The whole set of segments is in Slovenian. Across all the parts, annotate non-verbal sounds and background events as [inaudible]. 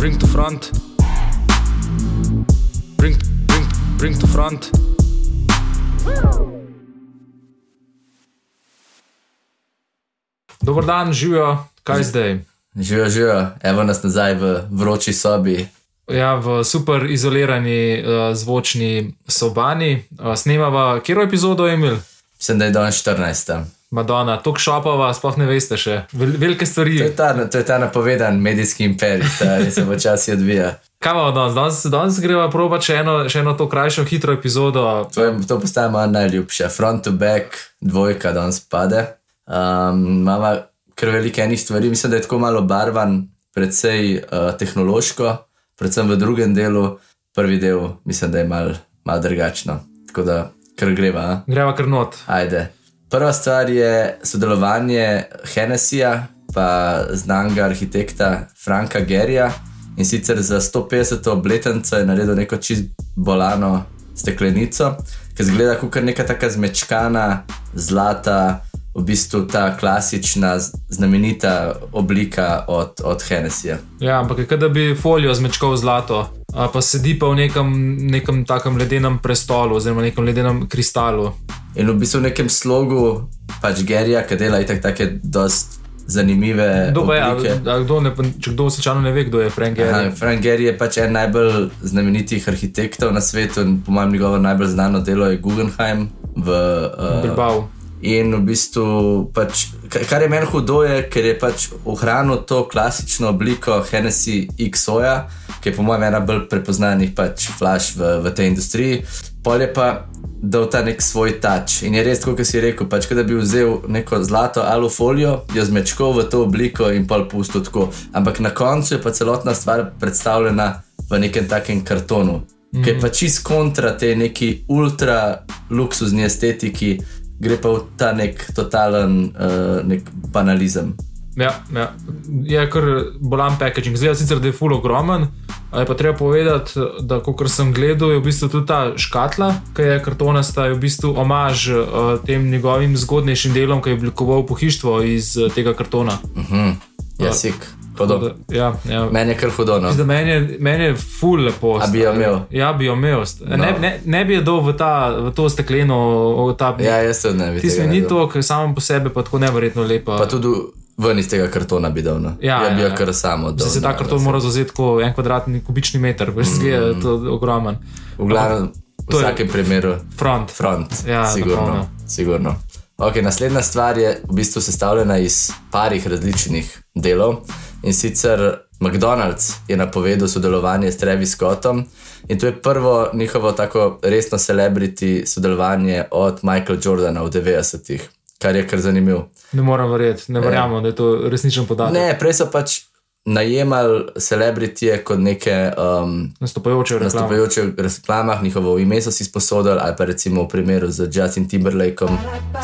bring to front. Bring, bring, bring to front. Dober dan, živijo, kaj zdaj? Živijo, živijo, evo nas nazaj v vroči sobi. Ja, v super izolirani uh, zvočni sobani. Uh, snemava, kjer epizodo je imel? Mislim, da je danes 14. Madonna, tok šopava, sploh ne veste še. Vel, velike stvari. To je ta, to je ta napovedan medijski imperij, ki se počasi odvija. Kaj imamo danes? danes? Danes greva proba še eno, še eno to krajšo, hitro epizodo. To, je, to postaje moja najljubša. Front to back, dvojka danes pade. Um, Mama kar velike enih stvari, mislim, da je tako malo barvan, predvsej uh, tehnološko, predvsem v drugem delu, prvi del, mislim, da je malo mal drugačno. Tako da kar greva. A? Greva kar not. Ajde. Prva stvar je sodelovanje Hennessyja pa znanega arhitekta Franka Gerija in sicer za 150. obletnico je naredil neko čist bolano steklenico, ki zgleda kot neka taka zmečkana, zlata, v bistvu ta klasična, znamenita oblika od, od Hennessyja. Ja, ampak je kot da bi folijo zmečkal zlato, pa sedi pa v nekem, nekem takem ledenem prestolu oziroma nekem ledenem kristalu. In v bistvu v nekem slogu pač Gerija, ki dela itak take dost zanimive Kdo pa je, a, a kdo ne, če kdo slučajno ne ve, kdo je Frank Aha, Gehry. Frank Gehry je pač en najbolj znamenitih arhitektov na svetu in po mojem njegovo najbolj znano delo je Guggenheim v uh, Bilbao. In v bistvu, pač, ka- kar je meni hudo, je, ker je pač ohranil to klasično obliko Hennessy XO-ja, ki je po mojem ena bolj prepoznanih pač flash v, v tej industriji. Pol je pa dal ta nek svoj tač. In je res, kot si rekel, pač, da bi vzel neko zlato alufolijo, jo zmečkal v to obliko in pol pustil tako. Ampak na koncu je pa celotna stvar predstavljena v nekem takem kartonu. Mm. Ki je pa čist kontra te neki ultra luksuzni estetiki, gre pa v ta nek totalen uh, nek banalizem. Ja, ja. Je kar bolan packaging. Zdaj, sicer da je full ogromen, a je pa treba povedati, da kot sem gledal, je v bistvu tudi ta škatla, ki je kartonasta, je v bistvu omaž uh, tem njegovim zgodnejšim delom, ki je oblikoval pohištvo iz uh, tega kartona. Mhm. Ja, sik, podobno. Ja, ja. Meni je kar hudo. No. Meni, je, meni je ful lepo. A bi jo imel? Ja, bi jo imel. No. Ne, ne, ne bi jo dal v, ta, v to stekleno, v ta Ja, jaz se ne vidim. Ti ni to, ker samo po sebi pa tako neverjetno lepa. Pa tudi ven iz tega kartona bi dal. No. Ja, ja, bi ja, ja. kar samo dal. Se ta no, karton da se- mora zauzeti kot en kvadratni kubični meter, veš, mm. to ogromen. V glavnem, v je- vsakem primeru, Front. front. Ja, sigurno. napolno. sigurno. Okay, naslednja stvar je v bistvu sestavljena iz parih različnih delov. In sicer McDonald's je napovedal sodelovanje s Travis Scottom, in to je prvo njihovo tako resno celebrity sodelovanje od Michaela Jordana v 90-ih, kar je kar zanimivo. Ne morem verjeti, ne verjamem, da je to resničen podatek. Ne, prej so pač najemali celebrityje kot neke um, Nastopajoče v nastopajoče v reklamah, njihovo ime so si sposodili, ali pa recimo v primeru z Justin Timberlakeom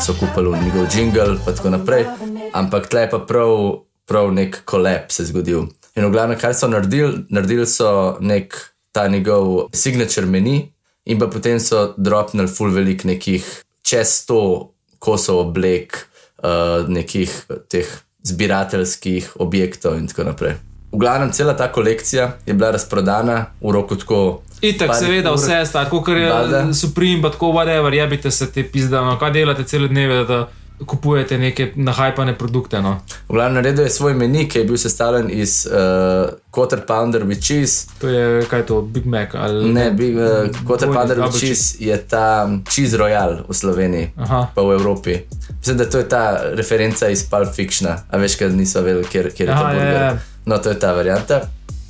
so kupili njegov jingle, pa tako naprej. Ampak tle je pa prav, prav nek kolep se zgodil. In v glavnem, kar so naredili, naredili so nek ta njegov signature meni, in pa potem so dropnili full velik nekih čez 100 kosov oblek, uh, nekih teh zbirateljskih objektov in tako naprej. V glavnem, cela ta kolekcija je bila razprodana v roku tako. Itak, seveda, ur. vse je tako, ker je. Supreme, pa tako, whatever, jebite se te pizda, no, kaj delate cele dneve, da kupujete neke nahajpane produkte. No. V glavnem, naredil je svoj meni, ki je bil sestavljen iz uh, quarter pounder with cheese. To je kaj to, Big Mac ali Ne, big, uh, quarter pounder with cheese je ta cheese royal v Sloveniji, Aha. pa v Evropi. Mislim, da to je ta referenca iz Pulp Fictiona, a veš, ker niso vedeli, kjer, kjer je Aha, to ja, burger. ja. No, to je ta varianta.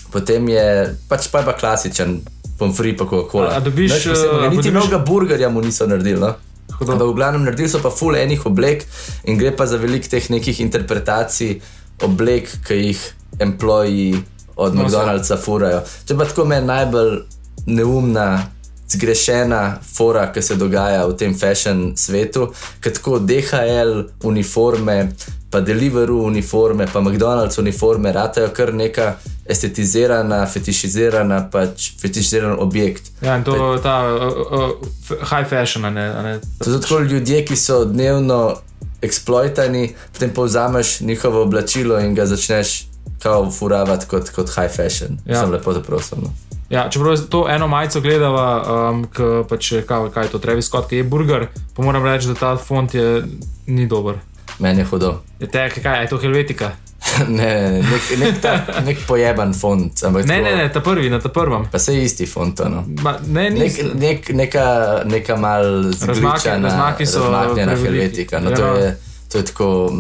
Potem je pač pa, je pa klasičen. Pomfri pa Coca-Cola. A- a dobiš, posebnega, eh, a Niti dobiš- novega burgerja mu niso naredili. No? Hudo. Ampak v glavnem naredili so pa ful enih oblek in gre pa za velik teh nekih interpretacij oblek, ki jih employi od No, McDonald'sa furajo. To je pa tako meni najbolj neumna, zgrešena fora, ki se dogaja v tem fashion svetu, tako DHL uniforme, pa Deliveroo uniforme, pa McDonald's uniforme, ratajo kar neka estetizirana, fetišizirana, pač fetišiziran objekt. Ja, in to je ta uh, uh, high fashion, a ne. A ne. To so tako ljudje, ki so dnevno eksploitani, potem povzameš njihovo oblačilo in ga začneš kao furavati kot, kot high fashion. Ja. Sem lepo zaprosil. No. Ja, čeprav to eno majico gledava, um, k, pač, kaj, kaj je to, Travis Scott, ki je burger, pa moram reči, da ta font je ni dober. Meni je hudo. Je tek, kaj je to Helvetika? ne, [laughs] ne, ne, nek, nek, ta, nek pojeban font. Ne, tako- ne, ne, ta prvi, na ta prvem. Pa se isti font. No. Ma, ne, Nek, nek, neka, neka mal zgličana, razmaki so razmaknjena helvetika. No, to, Ja. je, to je tako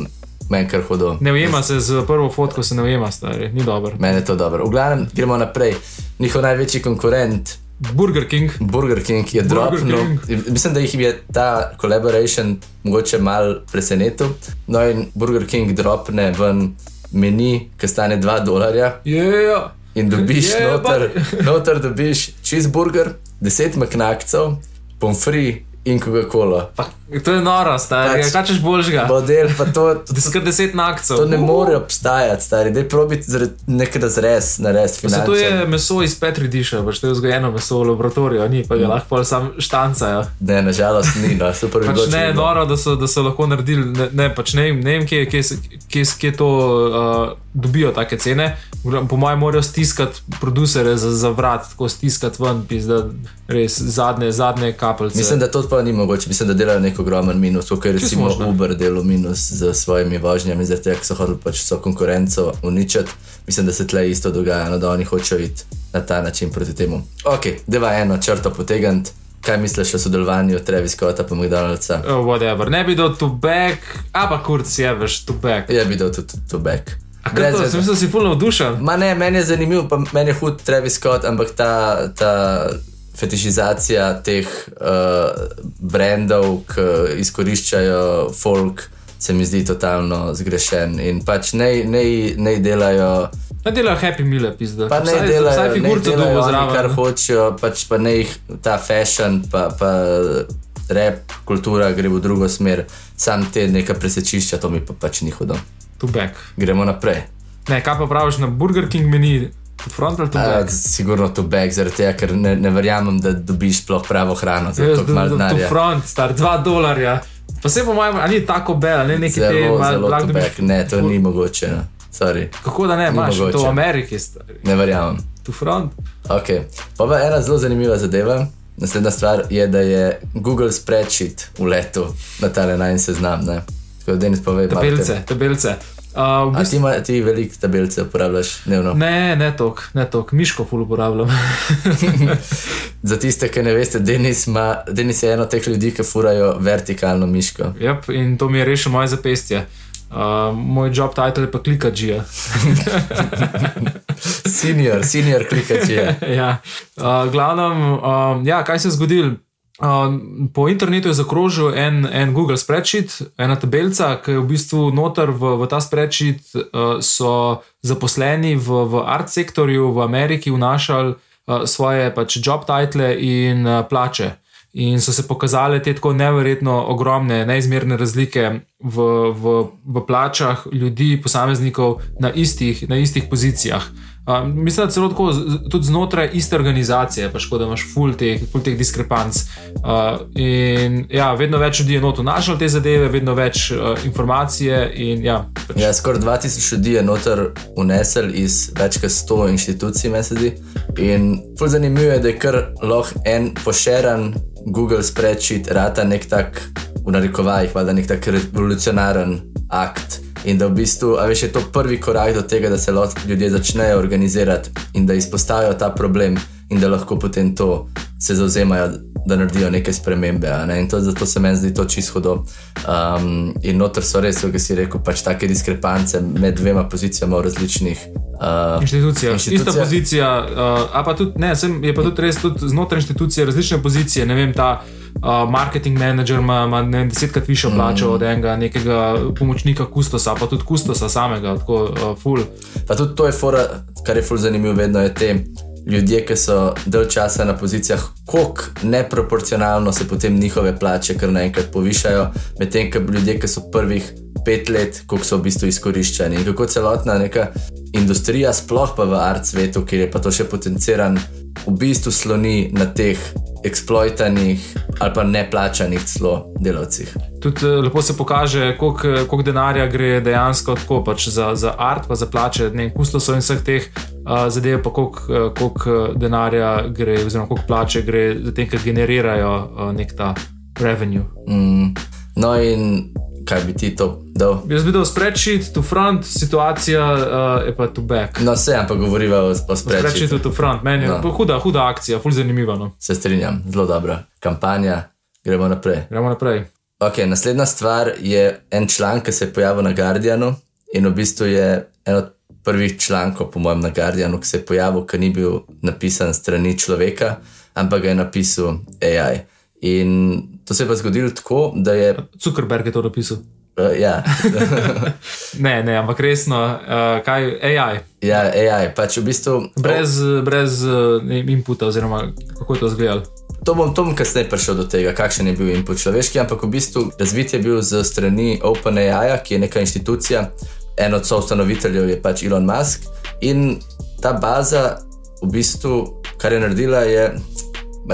meni kar hudo. ne ujema se z prvo fotko, se ne ujema, stari, ni dober. Meni je to dobro. V glavnem, gremo naprej. Njihov največji konkurent, Burger King, Burger King, je dropnil. King. Mislim, da jih je ta collaboration mogoče mal presenetil. No, in Burger King dropne ven meni, ki stane 2 dolarja. jejo. In dobiš yeah, noter, noter dobiš cheeseburger, 10 maknakcev, pomfri in Coca-Cola. To je noro, stari, Pač- kaj češ božga. Model pa to, [laughs] Skr deset nakcev. to ne more obstajati, stari. Dej probi zaradi nek razrez, Pa Se to je meso iz Petri diša, pač to je vzgojeno meso v laboratoriju, ni pa ga lahko pol sam štancajo. Ne, nažalost ni, no, [laughs] super Pač ne, bilo. noro, da so, da so lahko naredili, ne, ne, pač ne, vem- ne vem, kje, kje, se- kje, kje to uh, dobijo take cene. Po mojem, morajo stiskati producere za, za vrat, tako stiskati ven, pizda, res zadnje, zadnje kapljice. Mislim, da to pa ni mogoče, mislim, da delajo nek ogromen minus, kot je recimo možno. Uber delal minus z svojimi vožnjami, zaradi tega, ker so hoteli pač so konkurenco uničiti. Mislim, da se tle isto dogaja, no, da oni hočejo iti na ta način proti temu. Ok, deva eno črto potegant. Kaj misliš o sodelovanju Travis Scotta pa McDonald'sa? Oh, whatever. Ne bi dal tu back, a pa kurc je veš tu back. Ja, bi dal tudi to back. A kaj to, sem da si fulno navdušen. Ma ne, meni je zanimivo, pa meni je hud Travis Scott, ampak ta, ta fetišizacija teh uh, brandov, ki izkoriščajo folk, se mi zdi totalno zgrešen. In pač ne, delajo, Ne delajo happy mile, pizda. pa ne Vsaj- delajo, Vsaj figurce delajo oni, zraven. kar hočejo, pač pa ne jih ta fashion, pa, pa rap kultura gre v drugo smer, sam te neka presečišča, to mi pa pač ni hudo. Tu back. Gremo naprej. Ne, kaj pa praviš na Burger King meni, front ali Uh, back? sigurno to back, zaradi tega, ker ne, ne verjamem, da dobiš sploh pravo hrano Jaz, tako malo denarja. front, star 2 dolarja. Pa se po mojem, ali ni tako bel, ne neki te, Zelo, malo zelo to back. Ne, to ni mogoče. No. Sorry, Kako da ne, imaš to v. Ameriki, stari. ne verjamem. Tu front. Okay. Pa pa ena zelo zanimiva zadeva. Naslednja stvar je, da je Google spreadsheet uletel na ta najmanj seznam. Ne? Tako da Denis pove, malo Tabelce, tabelce. Uh, v A bistvu, ti, ima, ti veliko tabelce uporabljaš dnevno? ne, ne tok, ne tok, miško ful uporabljam. [laughs] Za tiste, ki ne veste, Denis, ima, Denis je eno teh ljudi, ki furajo vertikalno miško. yep, in to mi je rešilo moje zapestje. Uh, moj job title je pa klikačija. Senior, senior klikač je. [laughs] ja. uh, glavnem, um, ja, kaj se je zgodilo? Um, po internetu je zakrožil en, en Google spreadsheet, ena tabelica, ki je v bistvu noter v, v ta spreadsheet, uh, so zaposleni v, v art sektorju v Ameriki vnašali uh, svoje pač job title in uh, plače. In so se pokazale te tako neverjetno ogromne, neizmerne razlike v, v, v plačah ljudi, posameznikov na istih, na istih pozicijah. Uh, mislim, da celo tako, tudi znotraj iste organizacije, pa škoda, da imaš full teh, full teh diskrepanc. Uh, in ja, vedno več ljudi je noto našlo te zadeve, vedno več uh, informacije. In, ja, pač, Ja, skoraj 2000 ljudi je noter unesel iz več kot 100 inštitucij, zdi. In ful zanimivo je, da je kar lahko en pošeran Google spreadsheet rata nek tak, v narekovajih, valjda nek tak revolucionaren akt. In da v bistvu, a veš, je to prvi korak do tega, da se lahko ljudje začnejo organizirati in da izpostavijo ta problem, in da lahko potem to se zauzemajo, da naredijo neke spremembe. Ne? In to, zato se meni zdi to čisto hudo. Um, in noter so res, kot si rekel, pač take diskrepance med dvema pozicijama v različnih. Uh, Inštitucija, Inštitucija. ista pozicija, uh, a pa tudi, ne, sem, je pa tudi res tudi znotraj inštitucije različne pozicije. Ne vem, ta uh, marketing manager ima, ima ne, desetkrat višjo plačo mm. od enega nekega pomočnika kustosa, pa tudi kustosa samega, tako uh, full. Pa tudi to je fora, kar je ful zanimivo, vedno je te ljudje, ki so del časa na pozicijah, koliko neproporcionalno se potem njihove plače kar naenkrat povišajo, medtem ko ljudje, ki so prvih pet let, koliko so v bistvu izkoriščeni. In kako celotna neka industrija, sploh pa v art svetu, kjer je pa to še potenciran, v bistvu sloni na teh eksploitanih ali pa neplačanih celo delavcih. tudi eh, lepo se pokaže, koliko, koliko denarja gre dejansko tako, pač za, za art, pa za plače, ne kustosov in vseh teh uh, zadev, pa koliko, koliko denarja gre, oziroma koliko plače gre za tem, ker generirajo uh, nek ta revenue. Mm. No, in kaj bi ti to dal? Jaz bi dal spreadsheet, to front, situacija uh, je pa to back. No, vse, ampak govoriva o, o Spreadsheet spreadsheetu. to front, meni je no. huda, huda akcija, ful zanimiva. No. Se strinjam, zelo dobra kampanja. Gremo naprej. Gremo naprej. Okay, naslednja stvar je en članek, ki se je pojavil na Guardianu in v bistvu je en od prvih člankov, po mojem, na Guardianu, ki se je pojavil, ki ni bil napisan strani človeka, ampak ga je napisal AI. In to se je pa zgodilo tako, da je. Zuckerberg je to napisal. Uh, ja, [laughs] Ne, ne, ampak resno, uh, kaj AI, ja, AI, pač v bistvu. brez, brez uh, ne vem, inputa, oziroma kako je to izgledalo. To bom, to bom kasneje prišel do tega, kakšen je bil input človeški, ampak v bistvu razvit je bil z strani OpenAI, ki je neka inštitucija, en od soustanoviteljev je pač Elon Musk. In ta baza, v bistvu, kar je naredila, je,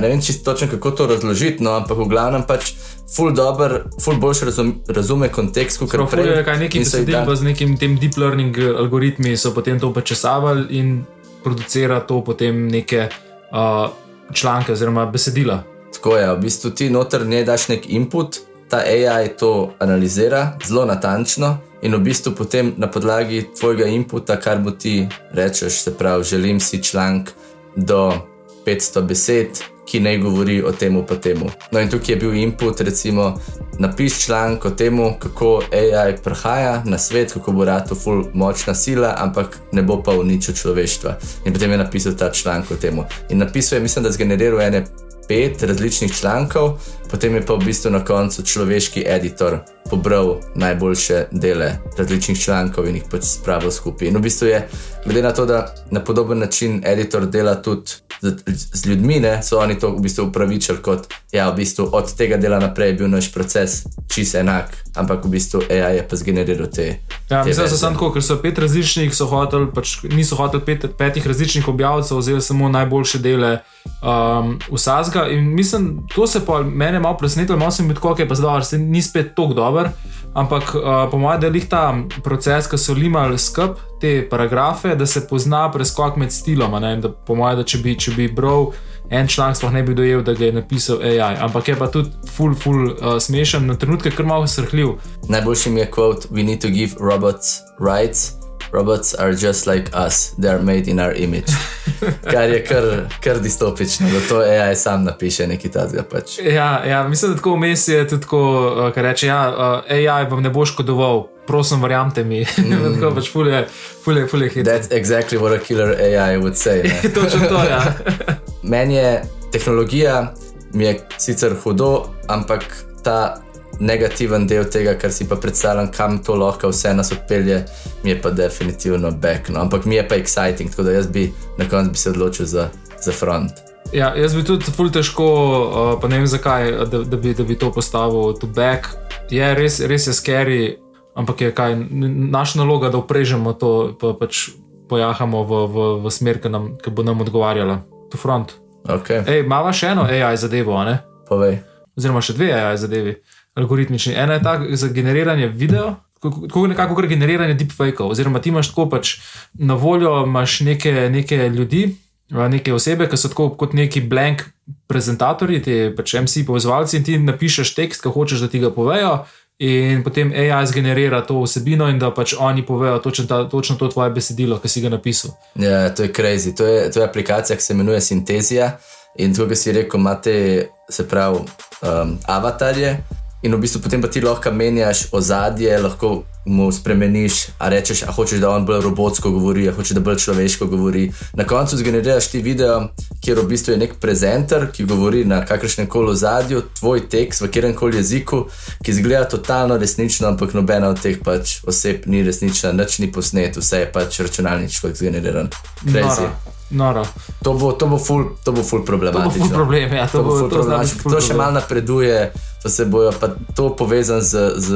ne vem čisto točno kako to razložiti, no, ampak v glavnem pač. Ful dober, ful boljš razum, razume kontekst, kot Prav, prej. je kaj neki besedil, pa z nekim tem deep learning eh, algoritmi so potem to počesavali in producira to potem neke uh, članke oziroma besedila. Tako je, v bistvu ti noter ne daš nek input, ta AI to analizira zelo natančno in v bistvu potem na podlagi tvojega inputa, kar mu ti rečeš, se pravi, želim si članek do 500 besed, ki ne govori o tem, pa temu. No in tukaj je bil input, recimo, napiš članek o tem, kako AI prihaja na svet, kako bo rado ful močna sila, ampak ne bo pa uničil človeštva. In potem je napisal ta članek o tem. In napisal je, mislim, da zgeneriral ene pet različnih člankov, potem je pa v bistvu na koncu človeški editor pobral najboljše dele različnih člankov in jih pač spravil skupaj. In v bistvu je, glede na to, da na podoben način editor dela tudi z, z ljudmi, ne, so oni to v bistvu upravičili kot, ja, v bistvu od tega dela naprej je bil naš proces čist enak, ampak v bistvu AI je pa zgeneriral te. Ja, te mislim, da so samo tako, ker so pet različnih, so hotel, pač niso hoteli pet, petih različnih objavcev, vzeli samo najboljše dele um, vsazga. In mislim, to se pa mene malo presenetilo, malo sem bil tako, ok, pa zdaj se ni spet tako dober. Ampak uh, po mojem, da je ta proces, ki so limali skup te paragrafe, da se pozna preskok med stiloma. Ne? Da, po mojem, da če bi, če bi bral en članek, sploh ne bi dojel, da ga je napisal AI. Ampak je pa tudi full, full uh, smešen, na trenutke kar malo srhljiv. Najboljši mi je quote: We need to give robots rights. Robots are just like us, they are made in our image. [laughs] Kar je kar, kar distopično, da to AI sam napiše nekaj takega. Pač. Ja, ja, mislim, da tako vmes je tudi tako, uh, kar reče, ja, uh, AI vam ne bo škodoval, prosim, verjamete mi. [laughs] Mm. tako pač fulje, fulje, fulje hit. That's exactly what a killer AI would say. [laughs] Točno to, ja. Meni je tehnologija, mi je sicer hudo, ampak ta negativen del tega, kar si pa predstavljam, kam to lahko vse nas odpelje, mi je pa definitivno back. No. Ampak mi je pa exciting, tako da jaz bi na koncu bi se odločil za, za front. ja. Jaz bi tudi ful težko, uh, pa ne vem zakaj, da, da, bi, da bi to postavil to back. Je res, res je scary, ampak je kaj, naša naloga, da uprežemo to, pa pač pojahamo v, v, v smer, ki, nam, ki bo nam odgovarjala. To front. Okay. Ej, imamo še eno AI zadevo, ne? Povej. oziroma še dve AI zadevi, algoritmični. Ena je ta za generiranje video. Tako nekako gre generiranje deepfakeov, oziroma ti imaš tako pač na voljo imaš neke, neke ljudi, neke osebe, ki so tako kot neki blank prezentatorji, ti pač MC povezovalci in ti napišeš tekst, ki hočeš, da ti ga povejo. In potem AI zgenerira to vsebino, in da pač oni povejo točno, ta, točno to tvoje besedilo, ki si ga napisal. Ja, to je crazy. To je, to je aplikacija, ki se imenuje Synthesia. In tako, kot si rekel, imate, se pravi, um, avatarje. In v bistvu potem pa ti lahko menjaš ozadje, lahko mu spremeniš, a rečeš, a hočeš, da on bolj robotsko govori, a hočeš, da bolj človeško govori. Na koncu zgeneriraš ti video, kjer v bistvu je nek prezenter, ki govori na kakršnem koli ozadju, tvoj tekst v katerem koli jeziku, ki izgleda totalno resnično, ampak nobena od teh pač oseb ni resnična, nič ni posnet, vse je pač računalniško zgeneriran. Crazy. Noro. Noro. To bo, to bo ful, to bo ful To bo problematično. ful problem, ja, to, To, bo ful to, problematično. ful to še malo napreduje, to se bojo pa to povezan z, z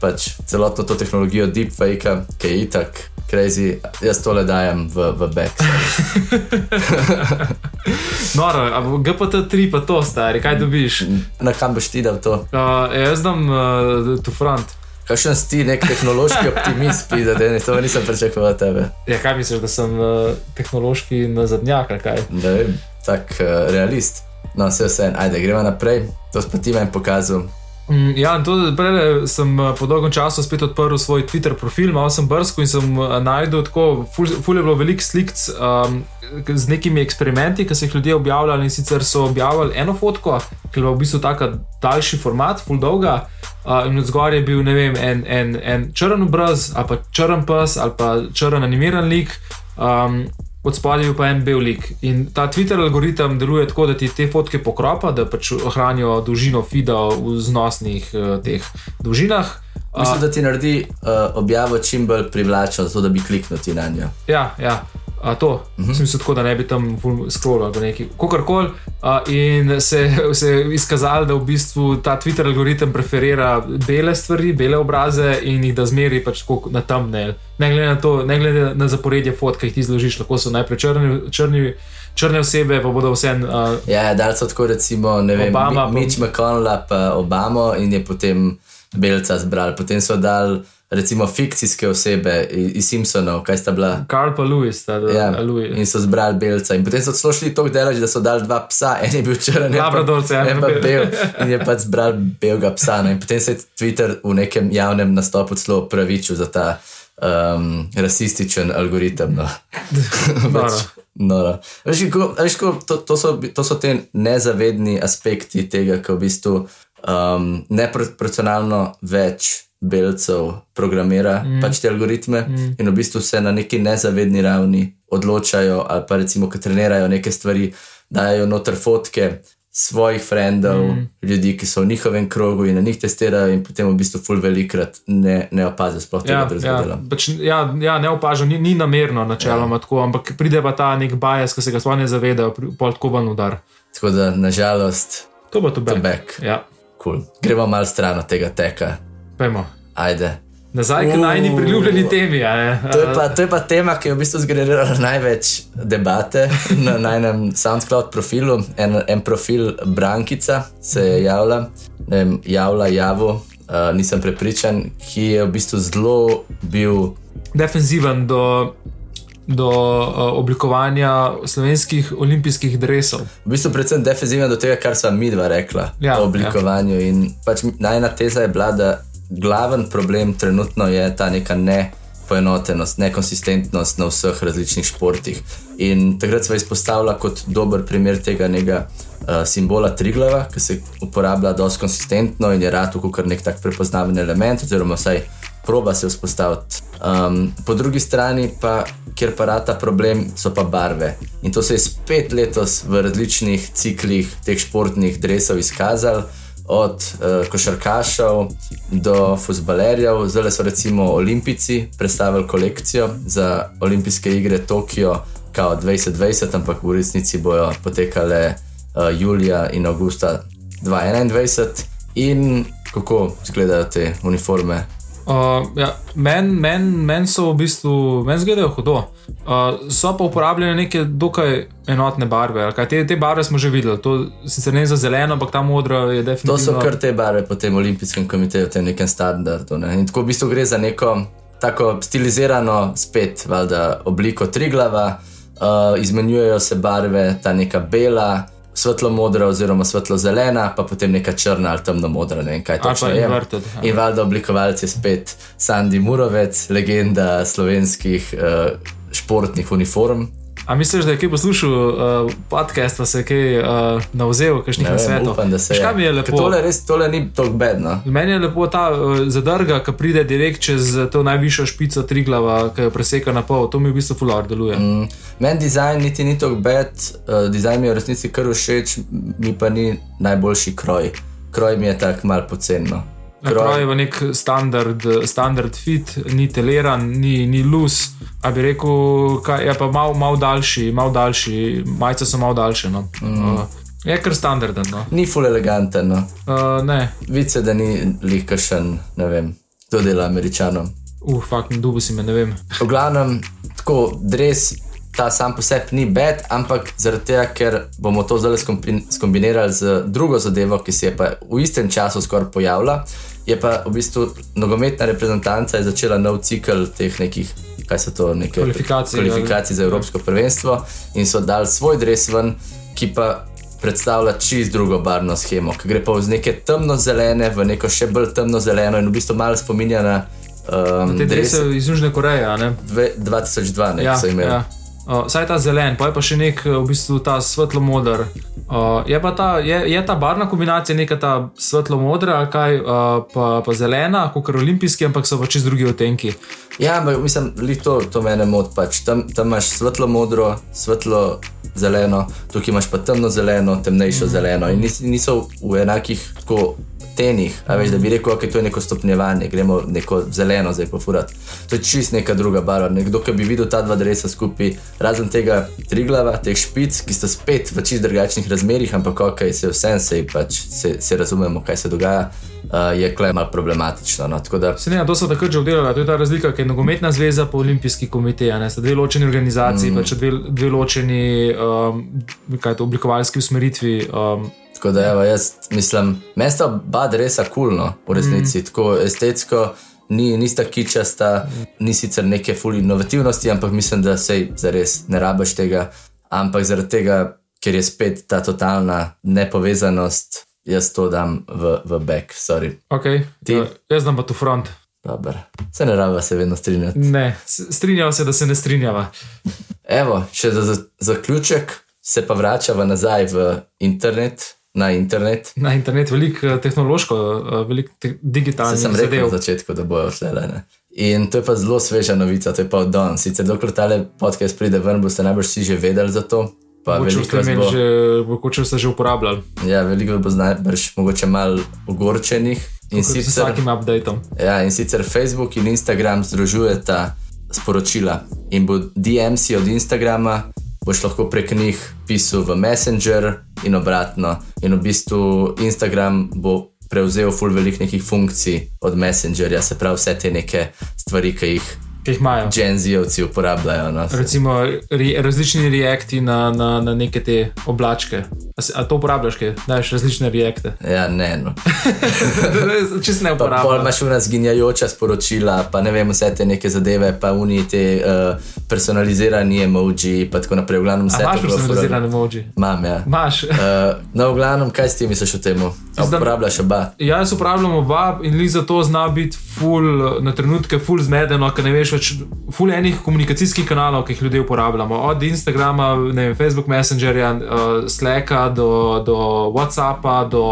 pač, celotno to tehnologijo deepfake, ki je itak crazy, jaz tole dajem v, v back. [laughs] [laughs] Noro, a bo GPT-3 pa to stari, kaj dobiš? Na kam boš ti dal to? Uh, jaz dam uh, tu front. Kakšen si nek tehnološki [laughs] optimist, pide, da ne, to nisem pričakoval od tebe. Ja, kaj misliš, da sem uh, tehnološki nazadnjak, ali kaj? Ne vem, tak uh, realist. No, vse vse, ajde, gremo naprej. To si pa ti meni pokazal. Mm, Ja, in to prej sem eh, po dolgem času spet odprl svoj Twitter profil, malo sem brskal in sem eh, najdel tako, ful, ful je bilo veliko slik um, z nekimi eksperimenti, ki so jih ljudje objavljali in sicer so objavili eno fotko, ki je bila v bistvu tako daljši format, ful dolga. Uh, in od zgoraj je bil ne vem, en, en, en črn obraz, ali pa črn pes, ali pa črn animiran lik. Um, Od spodaj je pa en bel lik. In ta Twitter algoritem deluje tako, da ti te fotke pokropa, da pač ohranijo dolžino feeda v znosnih uh, teh dolžinah. Uh, Mislim, da ti naredi uh, objavo čim bolj privlačno, zato da bi kliknil ti na njo. Ja, ja. A to, uh -huh. sem se tako, da ne bi tam scrollal ali nekaj, kakorkoli. In se, se je izkazalo, da v bistvu ta Twitter algoritem preferira bele stvari, bele obraze in jih da zmeri pač na temne. Ne glede na to, ne glede na zaporedje fotk, ki jih ti zložiš, lahko so najprej črni. črni Črne osebe pa bodo vse. Uh, ja, da so tako, recimo, vem, Obama, Mi- Mitch McConnell pa Obama in je potem belca zbral. Potem so dal, recimo, fikcijske osebe iz, Simpsonov, kaj sta bila. Karl pa Louis, ta, da, Ja, Louis. in so zbrali belca. In potem so celo šli tako daleč, da so dali dva psa, en je bil črn, en Labradorce, ja, en pa bel. In je pač zbral belega psa. No. In potem se je Twitter v nekem javnem nastopu celo opravičil za ta um, rasističen algoritem. No. [laughs] Noro. Noro. Veš, kako, veš, kako, to, to, so, to so te nezavedni aspekti tega, ko v bistvu um, neproporcionalno več belcev programira mm. pač te algoritme mm. in v bistvu se na neki nezavedni ravni odločajo ali pa recimo, ko trenirajo neke stvari, dajo noter fotke svojih frendov, mm. ljudi, ki so v njihovem krogu in na njih testirajo in potem v bistvu ful velikrat ne, ne opazijo sploh tega Ja, ja, ja, dela. pač, ja, ja, ne opažam, ni, ni namerno, načeloma ja. tako, ampak pride pa ta nek bias, ki se ga sploh ne zavedajo, pol tako ven udar. Tako da nažalost, To bo to back. back. Ja, cool. gremo malo stran od tega teka. Pojmo. Ajde. Nazaj k najni priljubljeni temi. To je, pa, to je pa tema, ki je v bistvu zgenerirala največ debate na najnem SoundCloud profilu. En, en profil Brankica se je javila, ne vem, javila, javo, uh, nisem prepričan, ki je v bistvu zelo bil. Defenziven do, do uh, oblikovanja slovenskih olimpijskih dresov. V bistvu predvsem defenziven do tega, kar sva mi dva rekla Ja, o oblikovanju. Ja. In pač najna teza je bila, da glaven problem trenutno je ta neka nepoenotenost, nekonsistentnost na vseh različnih športih. In takrat sva izpostavila kot dober primer tega nekega uh, simbola Triglava, ki se uporablja dosti konsistentno in je rado kot nek tak prepoznaven element, oziroma vsaj proba se vzpostaviti. Um, po drugi strani pa, kjer pa rata problem, so pa barve. In to se je spet letos v različnih ciklih teh športnih dresov izkazalo. Od uh, košarkašev do futbalerjev, zdaj so recimo olimpijci predstavili kolekcijo za olimpijske igre Tokio, kao 2020, ampak v resnici bojo potekale uh, julija in avgusta 2021. In kako izgledajo te uniforme? Uh, ja, Meni men, men so v bistvu, meni zgledajo hudo. Uh, so pa uporabljene neke dokaj enotne barve. kaj. Te, te barve smo že videli, to sicer ne za zeleno, ampak ta modra je To definitivno. so kar te barve po tem olimpijskem komiteju, v tem nekem standardu. Ne? In tako v bistvu gre za neko tako stilizirano, spet valjda, obliko triglava, uh, izmenjujejo se barve, ta neka bela. Svetlo modra, oziroma svetlo zelena, pa potem neka črna ali temno modra, ne vem kaj pa točno je. inverted. In valjda oblikovalec je spet Sandy Murovec, legenda slovenskih uh, športnih uniform. A misliš, da je kaj poslušal uh, podcast, pa se je kaj uh, navzel, kakšnih nasvetov? upam, da se je. kaj mi je Ker lepo? Tole, res, tole ni tako bedno. Meni je lepo ta uh, zadrga, ki pride direkt čez to najvišjo špico Triglava, ki jo preseka na pol. To mi v bistvu fular deluje. Mm. Meni dizajn niti ni tako bed, uh, dizajn mi je v resnici kar všeč, mi pa ni najboljši kroj. Kroj mi je tako mal pocenno. Kroj je v nek standard, standard fit, ni teleran, ni, ni lus. A bi rekel, kaj, je pa malo mal daljši, malo daljši, majice so malo daljše. No. Mm. Uh, je kar standarden. No. Ni full eleganten, no. Uh, ne, Vice, da ni lihkašen, ne vem, kdo dela američanom. Uh, fakt, dubu si me, ne vem. V glavnem, tako dres. Ta sam po sebi ni bed, ampak zaradi tega, ker bomo to zdaj skombinirali z drugo zadevo, ki se je pa v istem času skoraj pojavila, je pa v bistvu nogometna reprezentanca začela nov cikl teh nekih, kaj so to, neke Kvalifikacij, kvalifikacij za Evropsko prvenstvo in so dali svoj dres ven, ki pa predstavlja čist drugo barvno schemo, ki gre pa iz neke temno-zelene v neko še bolj temno-zeleno in v bistvu malo spominja na. Um, Te drese iz Južne Koreje, a ne? dve- 2002, ne, Ja, so imeli. ja. Uh, saj ta zelen, pa je pa še nek v bistvu ta svetlo-moder. Uh, je pa ta, je, je ta barvna kombinacija neka ta svetlo-modra, ali kaj, uh, pa, pa zelena, kot olimpijski, ampak so pa čist drugi odtenki. Ja, ampak mislim, lih to, to mene moti. Pač. Tam, tam imaš svetlo modro, svetlo zeleno, tukaj imaš pa temno zeleno, temnejšo mm. zeleno in nis, niso v enakih tako, tenih. A veš, da bi rekel, da okay, to je neko stopnjevanje, gremo neko zeleno zdaj pofurati. To je čist neka druga barva. Nekdo, ki bi videl ta dva dresa skupaj, razen tega triglava, teh špic, ki sta spet v čist drugačnih razmerih, ampak ok, se vsem se, pač, se, se razumemo, kaj se dogaja. Uh, je klej malo problematično. No? Da Se ne, to so takrat že obdelali, to je ta razlika, ker je nogometna zveza pa olimpijski komitej, a ne sta dve ločeni organizaciji, mm. pa če dve, dve ločeni um, to, oblikovalski usmeritvi. Um, Tako da, evo, jaz mislim, mesta oba resa kulno, v resnici, mm. tako estetsko, ni, nista kičasta, ni sicer neke ful inovativnosti, ampak mislim, da se zares ne rabaš tega. Ampak zaradi tega, ker je spet ta totalna nepovezanost, jaz to dam v, v back, sorry. okay. Ti? uh, jaz znam pa tu front. Dobar. Se ne raba se vedno strinjati. Ne, strinjava se, da se ne strinjava. Evo, še za, za zaključek se pa vračava nazaj v internet, na internet. Na internet veliko eh, tehnološko, eh, veliko te, digitalnih sem rekel zadev. na začetku, da bojo šle. Ne? In to je pa zelo sveža novica, to je pa od danes. Sicer dokler tale podcast pride ven, boste najbrž vsi že vedeli za to. Mogoče ste bo, že, mogoče ste že uporabljali, ja, veliko bo najbrž mogoče malo ogorčenih. In s sicer, vsakim updateom. ja, in sicer Facebook in Instagram združujeta sporočila in bo DMC od Instagrama. Boš lahko prek njih pisal v Messenger in obratno. In v bistvu Instagram bo prevzel full velik nekih funkcij od Messengerja, se pravi vse te neke stvari, ki jih Ki jih imajo. Genzijevci uporabljajo. No. Recimo re, različni reakti na, na, na neke te oblačke. A, to uporabljaš, kaj daš različne reakte? Ja, ne, no. [laughs] Čist ne Pa pol imaš una zginjajoča sporočila, pa ne vem, vse te neke zadeve, pa uni te uh, personalizirani emoji, pa tako naprej. V glavnem vse imaš to personalizirane emoji? Imam, ja. Imaš. Uh, no, v glavnem, kaj si ti misliš o tem? Uporabljaš oba. Ja, jaz uporabljam oba in li zato zna biti ful, na trenutke ful zmedeno, ker ne veš več, ful enih komunikacijskih kanalov, ki jih ljudje uporabljamo. Od Instagrama, ne vem, Facebook Messengerja, uh, Slacka do, do WhatsAppa, do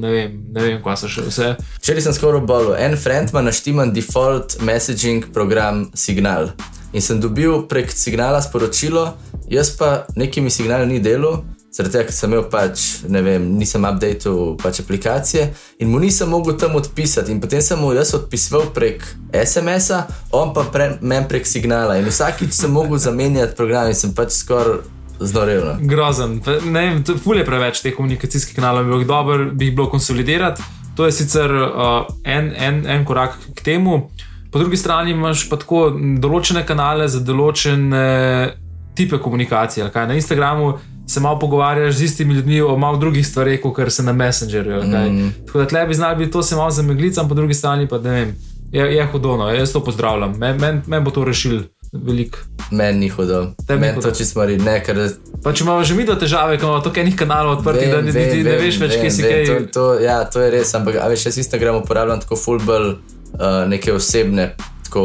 ne vem, ne vem, kaj so še vse. Včeraj sem skoraj bolel. En friend ima naštiman default messaging program Signal. In sem dobil prek signala sporočilo, jaz pa nekimi signali ni delal, zaradi tega, ker sem imel pač, ne vem, nisem updated pač aplikacije in mu nisem mogel tam odpisati. In potem sem mu jaz odpisoval prek SMS-a, on pa pre, men prek signala. In vsakič sem mogel zamenjati program in sem pač skoraj znorel. no. Grozen. Ne vem, ful je preveč teh komunikacijskih kanalov, bi bilo dobro, bi jih bilo konsolidirati. To je sicer uh, en, en, en korak k temu. Po drugi strani imaš pa tako določene kanale za določene type komunikacije. kaj. Na Instagramu se malo pogovarjaš z istimi ljudmi o malo drugih stvareh, kot se na Messengerju. Mm. Tako da tle bi znali biti to se malo zameglicam, po drugi strani pa ne vem. Je, je hudono, jaz to pozdravljam. Meni men, men bo to rešil veliko. Meni ni hudo. Tebi ni Meni to čisto mari, ne, ker Pa če imamo že mi do težave, ko imamo toliko enih kanalov odprtih, da ne, ne, ne veš več, kje si vem, kaj. To, to, ja, to je res, ampak veš, jaz Instagram uporabljam tako fulbol uh, neke osebne, tako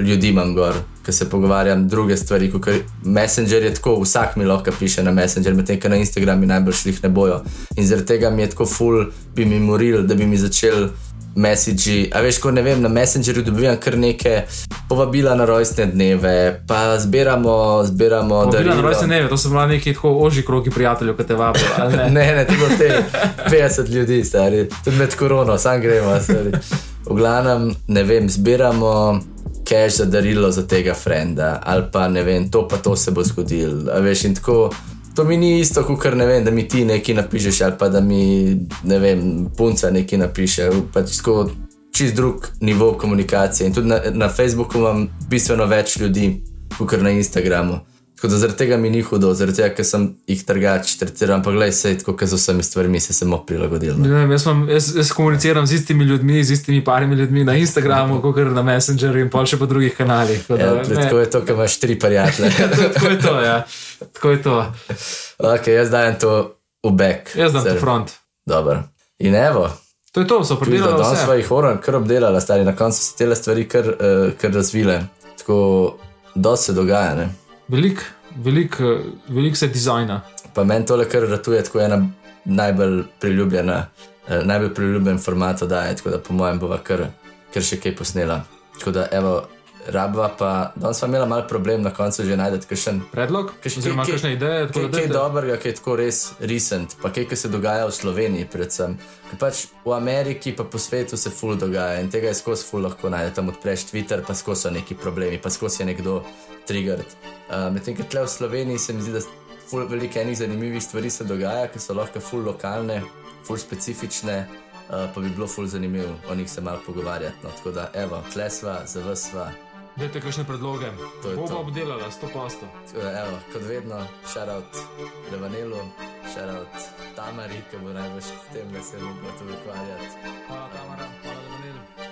ljudi imam gor, ki se pogovarjam druge stvari. Kot Messenger je tako, vsak mi lahko piše na Messenger, medtem ko na Instagram mi najbolj jih ne bojo. In zaradi tega mi je tako ful, bi mi moril, da bi mi začel. Messagi, a veš, ko ne vem, na Messengerju dobivam kar neke povabila na rojstne dneve, pa zbiramo, zbiramo Bila na rojstne dneve, to so bila neki tako ožji kroki prijateljev, ki te vabijo. [laughs] Ne? Ne, ne, bilo te 50 ljudi, stari, tudi med korono, sam gremo. Stari. V glavnem, ne vem, zbiramo cash za darilo za tega frenda, ali pa ne vem, to pa to se bo zgodilo. a Veš, in tako. To mi ni isto, kot ne vem, da mi ti nekaj napišeš, ali pa da mi, ne vem, punca nekaj napiše. Pač tako, čist drug nivo komunikacije. In tudi na, na Facebooku imam bistveno več ljudi, kot na Instagramu. Tako da zaradi tega mi ni hudo, zaradi tega, ker sem jih trgač, tretiram, pa gledaj, se tako, ker z vsemi stvarmi se samo prilagodil. no. Ne vem, jaz, mam, jaz, jaz komuniciram z istimi ljudmi, z istimi parimi ljudmi na Instagramu, [laughs] kot na Messengerju in pa še po drugih kanalih. tako da, Ja, ne. tako je to, ker imaš tri prijatelje. [laughs] Tako je to, ja. Tako je to. ok, jaz dajem to v back. Jaz dam to Zdaj, front. Dobro. In evo, To je to, so tudi da predelali danes smo jih horan kar obdelali, stari na koncu so te stvari kar, uh, kar razvile. Tako, da se dogaja. Ne? Veliko velik, eh, velik se dizajna. Pa meni tole kar ratuje, tako ena najbolj priljubljena, eh, najbolj priljubljen format oddaje, tako da po mojem bova kar, kar še kaj posnela. Tako da, evo, rabva pa, danes smo imeli malo problem na koncu že najdete kakšen. Predlog, oziroma kakšne ideje. Kaj, kaj dobrega, kaj je tako res recent, pa kaj, kaj se dogaja v Sloveniji, predvsem. Ker pač v Ameriki, pa po svetu se ful dogaja in tega je skozi ful lahko najdeš. Tam odpreš Twitter, pa skozi so neki problemi, pa skozi je nekdo triggered. Uh, Medtem, ker tle v Sloveniji se mi zdi, da ful veliko enih zanimivih stvari se dogaja, ki so lahko ful lokalne, ful specifične. Uh, pa bi bilo ful zanimivo o njih se malo pogovarjati. No. Tako da, evo, tlesva, zavsva. Dajte kakšne predloge. To je to. Bomo obdelali 100%. Evo, kot vedno, šarout Levanelu, šarout Tamari, ki bo najbolj s tem, da se bo to ukvarjati. Hvala, Tamara, hvala, Daniel.